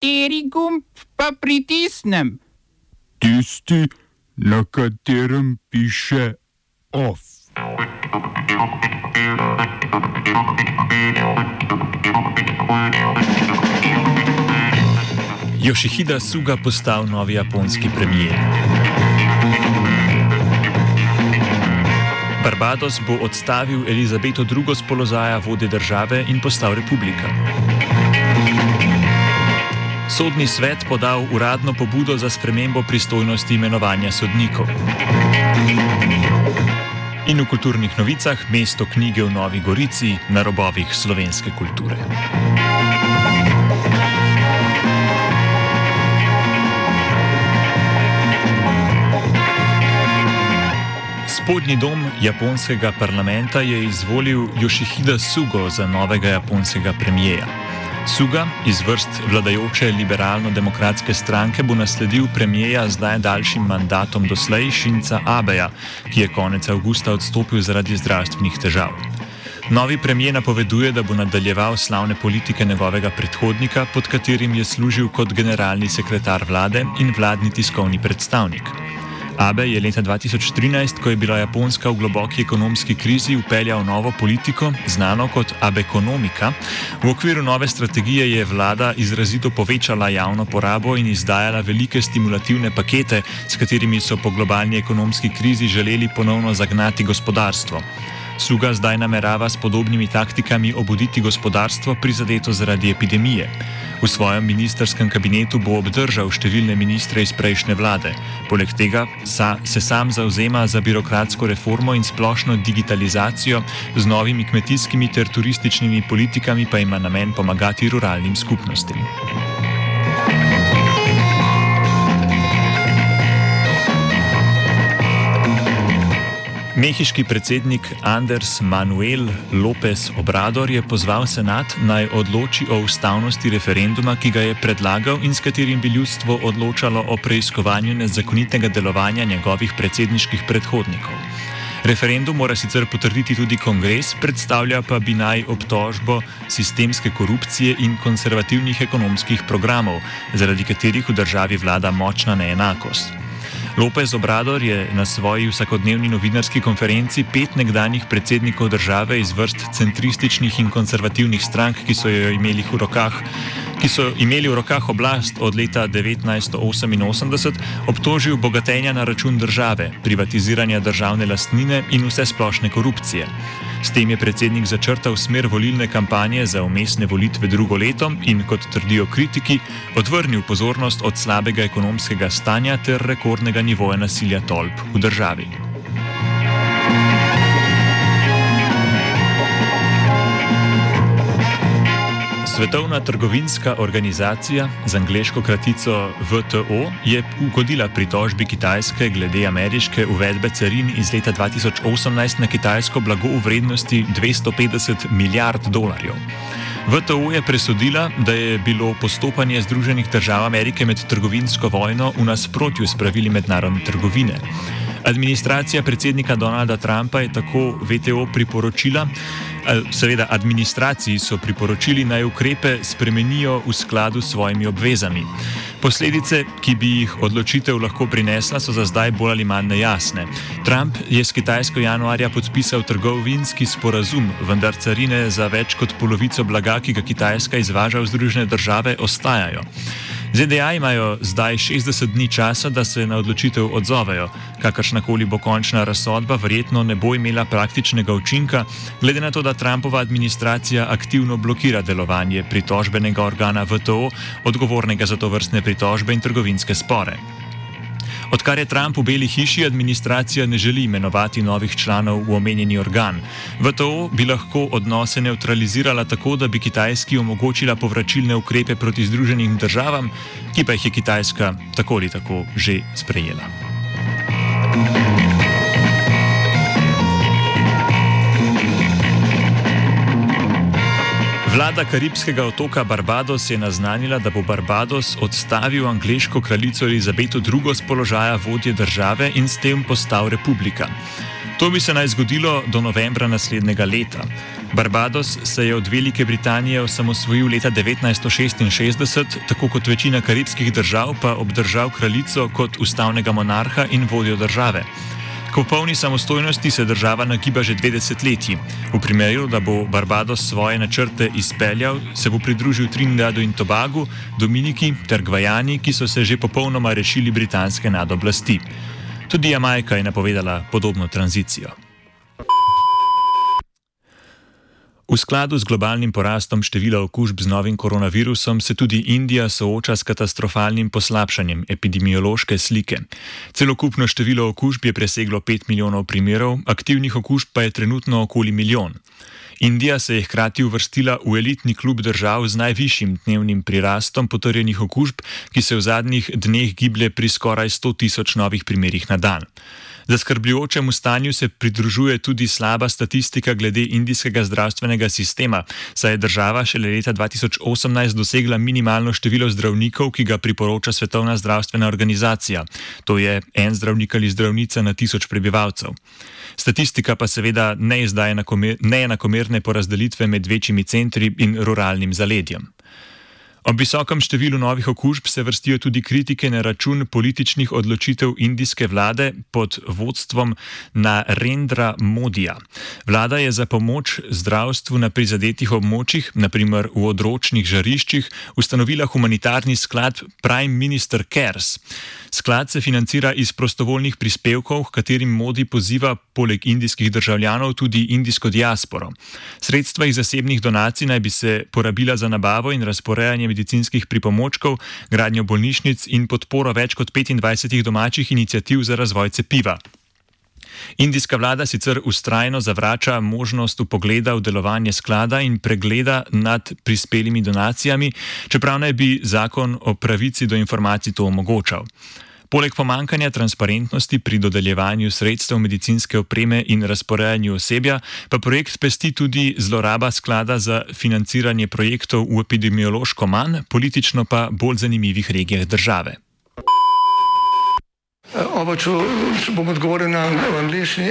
Kateri gumb pa pritisnem? Tisti, na katerem piše OF. Yoshihida Suga postal novi japonski premijer. Barbados bo odstavil Elizabeto II. z položaja vode države in postal republika. Sodni svet podal uradno pobudo za spremembo pristojnosti imenovanja sodnikov. In v kulturnih novicah mesto knjige v Novi Gorici na robovih slovenske kulture. Spodnji dom japonskega parlamenta je izvolil Yoshihida Sugo za novega japonskega premijeja. Suga iz vrst vladajoče liberalno-demokratske stranke bo nasledil premijeja z najdaljšim mandatom doslej Šinca Abeja, ki je konec avgusta odstopil zaradi zdravstvenih težav. Novi premijer napoveduje, da bo nadaljeval slavne politike njegovega predhodnika, pod katerim je služil kot generalni sekretar vlade in vladni tiskovni predstavnik. Abe je leta 2013, ko je bila Japonska v globoki ekonomski krizi, upeljal novo politiko, znano kot Abekonomika. V okviru nove strategije je vlada izrazito povečala javno porabo in izdajala velike stimulativne pakete, s katerimi so po globalni ekonomski krizi želeli ponovno zagnati gospodarstvo. Suga zdaj namerava s podobnimi taktikami obuditi gospodarstvo prizadeto zaradi epidemije. V svojem ministerskem kabinetu bo obdržal številne ministre iz prejšnje vlade. Poleg tega sa, se sam zauzema za birokratsko reformo in splošno digitalizacijo, z novimi kmetijskimi ter turističnimi politikami pa ima namen pomagati ruralnim skupnostim. Mehiški predsednik Anders Manuel López Obrador je pozval senat naj odloči o ustavnosti referenduma, ki ga je predlagal in s katerim bi ljudstvo odločalo o preiskovanju nezakonitega delovanja njegovih predsedniških predhodnikov. Referendum mora sicer potrditi tudi kongres, predstavlja pa bi naj obtožbo sistemske korupcije in konservativnih ekonomskih programov, zaradi katerih v državi vlada močna neenakost. Lopez Obrador je na svoji vsakodnevni novinarski konferenci pet nekdanjih predsednikov države iz vrst centrističnih in konservativnih strank, ki so jo imeli v rokah. Ki so imeli v rokah oblast od leta 1988, obtožil bogatenja na račun države, privatiziranja državne lastnine in vse splošne korupcije. S tem je predsednik začrtal smer volilne kampanje za umestne volitve drugo leto in, kot trdijo kritiki, odvrnil pozornost od slabega ekonomskega stanja ter rekordnega nivoja nasilja tolp v državi. Svetovna trgovinska organizacija z angliško kratico VTO je ugodila pritožbi Kitajske glede ameriške uvedbe carin iz leta 2018 na kitajsko blago v vrednosti 250 milijard dolarjev. VTO je presodila, da je bilo postopanje Združenih držav Amerike med trgovinsko vojno v nasprotju s pravili mednarodne trgovine. Administracija predsednika Donalda Trumpa je tako VTO priporočila, seveda administraciji so priporočili naj ukrepe spremenijo v skladu s svojimi obvezami. Posledice, ki bi jih odločitev lahko prinesla, so za zdaj bolj ali manj nejasne. Trump je s Kitajsko januarja podpisal trgovinski sporazum, vendar carine za več kot polovico blaga, ki ga Kitajska izvaža v Združene države, ostajajo. ZDA imajo zdaj 60 dni časa, da se na odločitev odzovejo. Kakršnakoli bo končna razsodba, verjetno ne bo imela praktičnega učinka, glede na to, da Trumpova administracija aktivno blokira delovanje pritožbenega organa VTO, odgovornega za to vrstne pritožbe in trgovinske spore. Odkar je Trump v Beli hiši, administracija ne želi imenovati novih članov v omenjeni organ. VTO bi lahko odnose neutralizirala tako, da bi Kitajski omogočila povračilne ukrepe proti Združenim državam, ki pa jih je Kitajska tako ali tako že sprejela. Vlada karibskega otoka Barbados je naznanila, da bo Barbados odstavil angliško kraljico Elizabeto II. z položaja vodje države in s tem postal republika. To bi se naj zgodilo do novembra naslednjega leta. Barbados se je od Velike Britanije osamosvojil leta 1966, tako kot večina karibskih držav, pa obdržal kraljico kot ustavnega monarha in vodjo države. K popolni samostojnosti se država nagiba že dve desetletji. V primeru, da bo Barbados svoje načrte izpeljal, se bo pridružil Trinidadu in Tobagu, Dominiki ter Gvajani, ki so se že popolnoma rešili britanske nadoblasti. Tudi Jamajka je napovedala podobno tranzicijo. V skladu z globalnim porastom števila okužb z novim koronavirusom se tudi Indija sooča s katastrofalnim poslabšanjem epidemiološke slike. Celokupno število okužb je preseglo 5 milijonov primerov, aktivnih okužb pa je trenutno okoli milijon. Indija se je hkrati uvrstila v elitni klub držav z najvišjim dnevnim prirastom potrjenih okužb, ki se v zadnjih dneh giblje pri skoraj 100 tisoč novih primerih na dan. Zaskrbljujočemu stanju se pridružuje tudi slaba statistika glede indijskega zdravstvenega sistema, saj je država šele leta 2018 dosegla minimalno število zdravnikov, ki ga priporoča Svetovna zdravstvena organizacija. To je en zdravnik ali zdravnica na tisoč prebivalcev. Statistika pa seveda ne izdaja neenakomerne porazdelitve med večjimi centri in ruralnim zaledjem. Ob visokem številu novih okužb se vrstijo tudi kritike na račun političnih odločitev indijske vlade pod vodstvom Narendra Modija. Vlada je za pomoč zdravstvu na prizadetih območjih, naprimer v odročnih žariščih, ustanovila humanitarni sklad Prime Minister Cares. Sklad se financira iz prostovoljnih prispevkov, katerim Modi poziva poleg indijskih državljanov tudi indijsko diasporo. Sredstva iz zasebnih donacij naj bi se porabila za nabavo in razporejanje medicinskih pripomočkov, gradnjo bolnišnic in podporo več kot 25 domačih inicijativ za razvoj cepiva. Indijska vlada sicer ustrajno zavrača možnost upogleda v delovanje sklada in pregleda nad prispelimi donacijami, čeprav naj bi zakon o pravici do informacij to omogočal. Poleg pomankanja transparentnosti pri dodeljevanju sredstev medicinske opreme in razporejanju osebja, pa projekt pesti tudi zloraba sklada za financiranje projektov v epidemiološko manj, politično pa bolj zanimivih regijah države. Oba, če, bom odgovoril na angliški.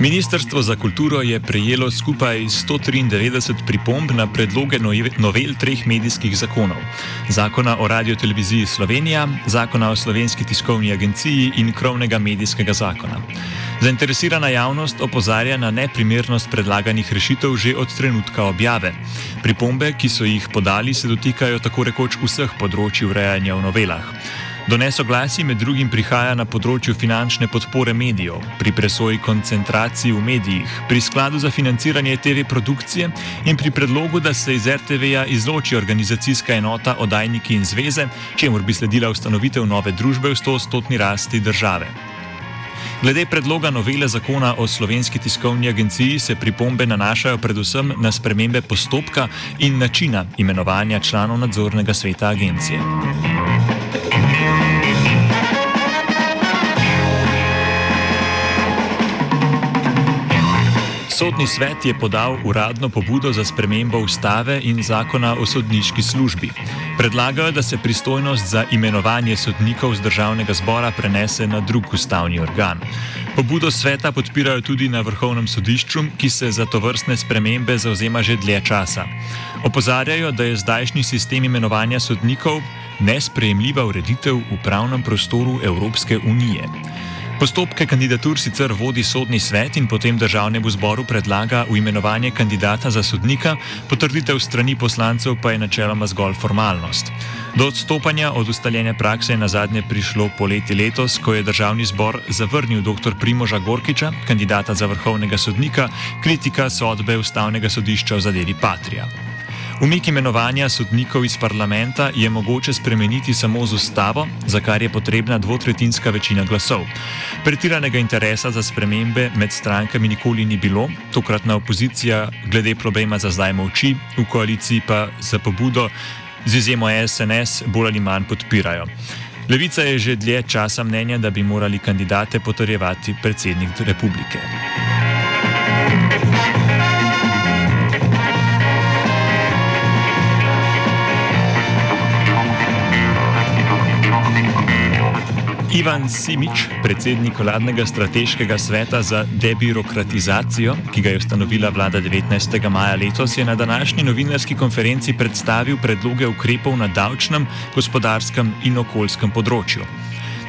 Ministrstvo za kulturo je prejelo skupaj 193 pripomb na predloge nove- novel treh medijskih zakonov: zakona o radioteleviziji Slovenija, zakona o slovenski tiskovni agenciji in krovnega medijskega zakona. Zainteresirana javnost opozarja na neprimernost predlaganih rešitev že od trenutka objave. Pripombe, ki so jih podali, se dotikajo tako rekoč vseh področji urejanja v novelah. Do nesoglasij med drugim prihaja na področju finančne podpore medijev, pri presoji koncentracij v medijih, pri skladu za financiranje TV produkcije in pri predlogu, da se iz RTV-ja izloči organizacijska enota Oddajniki in zveze, čemur bi sledila ustanovitev nove družbe v 100-stotni rasti države. Glede predloga novele zakona o slovenski tiskovni agenciji se pripombe nanašajo predvsem na spremembe postopka in načina imenovanja članov nadzornega sveta agencije. Thank you. Sodni svet je podal uradno pobudo za spremembo ustave in zakona o sodniški službi. Predlagajo, da se pristojnost za imenovanje sodnikov z državnega zbora prenese na drug ustavni organ. Pobudo sveta podpirajo tudi na vrhovnem sodišču, ki se za to vrstne spremembe zauzema že dlje časa. Opozarjajo, da je zdajšnji sistem imenovanja sodnikov nesprejemljiva ureditev v pravnem prostoru Evropske unije. Postopke kandidatur sicer vodi sodni svet in potem državnemu zboru predlaga v imenovanje kandidata za sodnika, potrditev strani poslancev pa je načeloma zgolj formalnost. Do odstopanja od ustaljene prakse je na zadnje prišlo poleti letos, ko je državni zbor zavrnil dr. Primoža Gorkiča, kandidata za vrhovnega sodnika, kritika sodbe ustavnega sodišča v zadevi Patrija. Umik imenovanja sodnikov iz parlamenta je mogoče spremeniti samo z ustavo, za kar je potrebna dvotretinska večina glasov. Pretiranega interesa za spremembe med strankami nikoli ni bilo, tokratna opozicija glede problema za zdaj molči, v koaliciji pa za pobudo z izjemo SNS bolj ali manj podpirajo. Levica je že dlje časa mnenja, da bi morali kandidate potrjevati predsednik republike. Ivan Simič, predsednik vladnega strateškega sveta za debirokratizacijo, ki ga je ustanovila vlada 19. maja letos, je na današnji novinarski konferenci predstavil predloge ukrepov na davčnem, gospodarskem in okoljskem področju.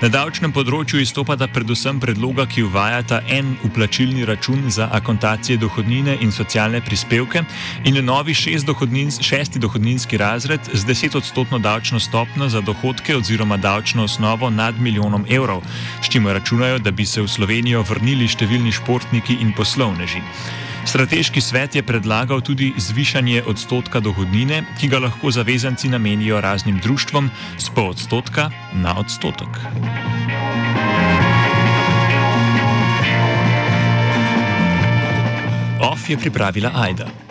Na davčnem področju izstopata predvsem predloga, ki uvajata en uplačilni račun za akontacije dohodnine in socialne prispevke in novi šest dohodnin, šesti dohodninski razred z desetodstotno davčno stopno za dohodke oziroma davčno osnovo nad milijonom evrov, s čimer računajo, da bi se v Slovenijo vrnili številni športniki in poslovneži. Strateški svet je predlagal tudi zvišanje odstotka dohodnine, ki ga lahko zavezanci namenijo raznim društvom z pol odstotka na odstotek. OF je pripravila Aida.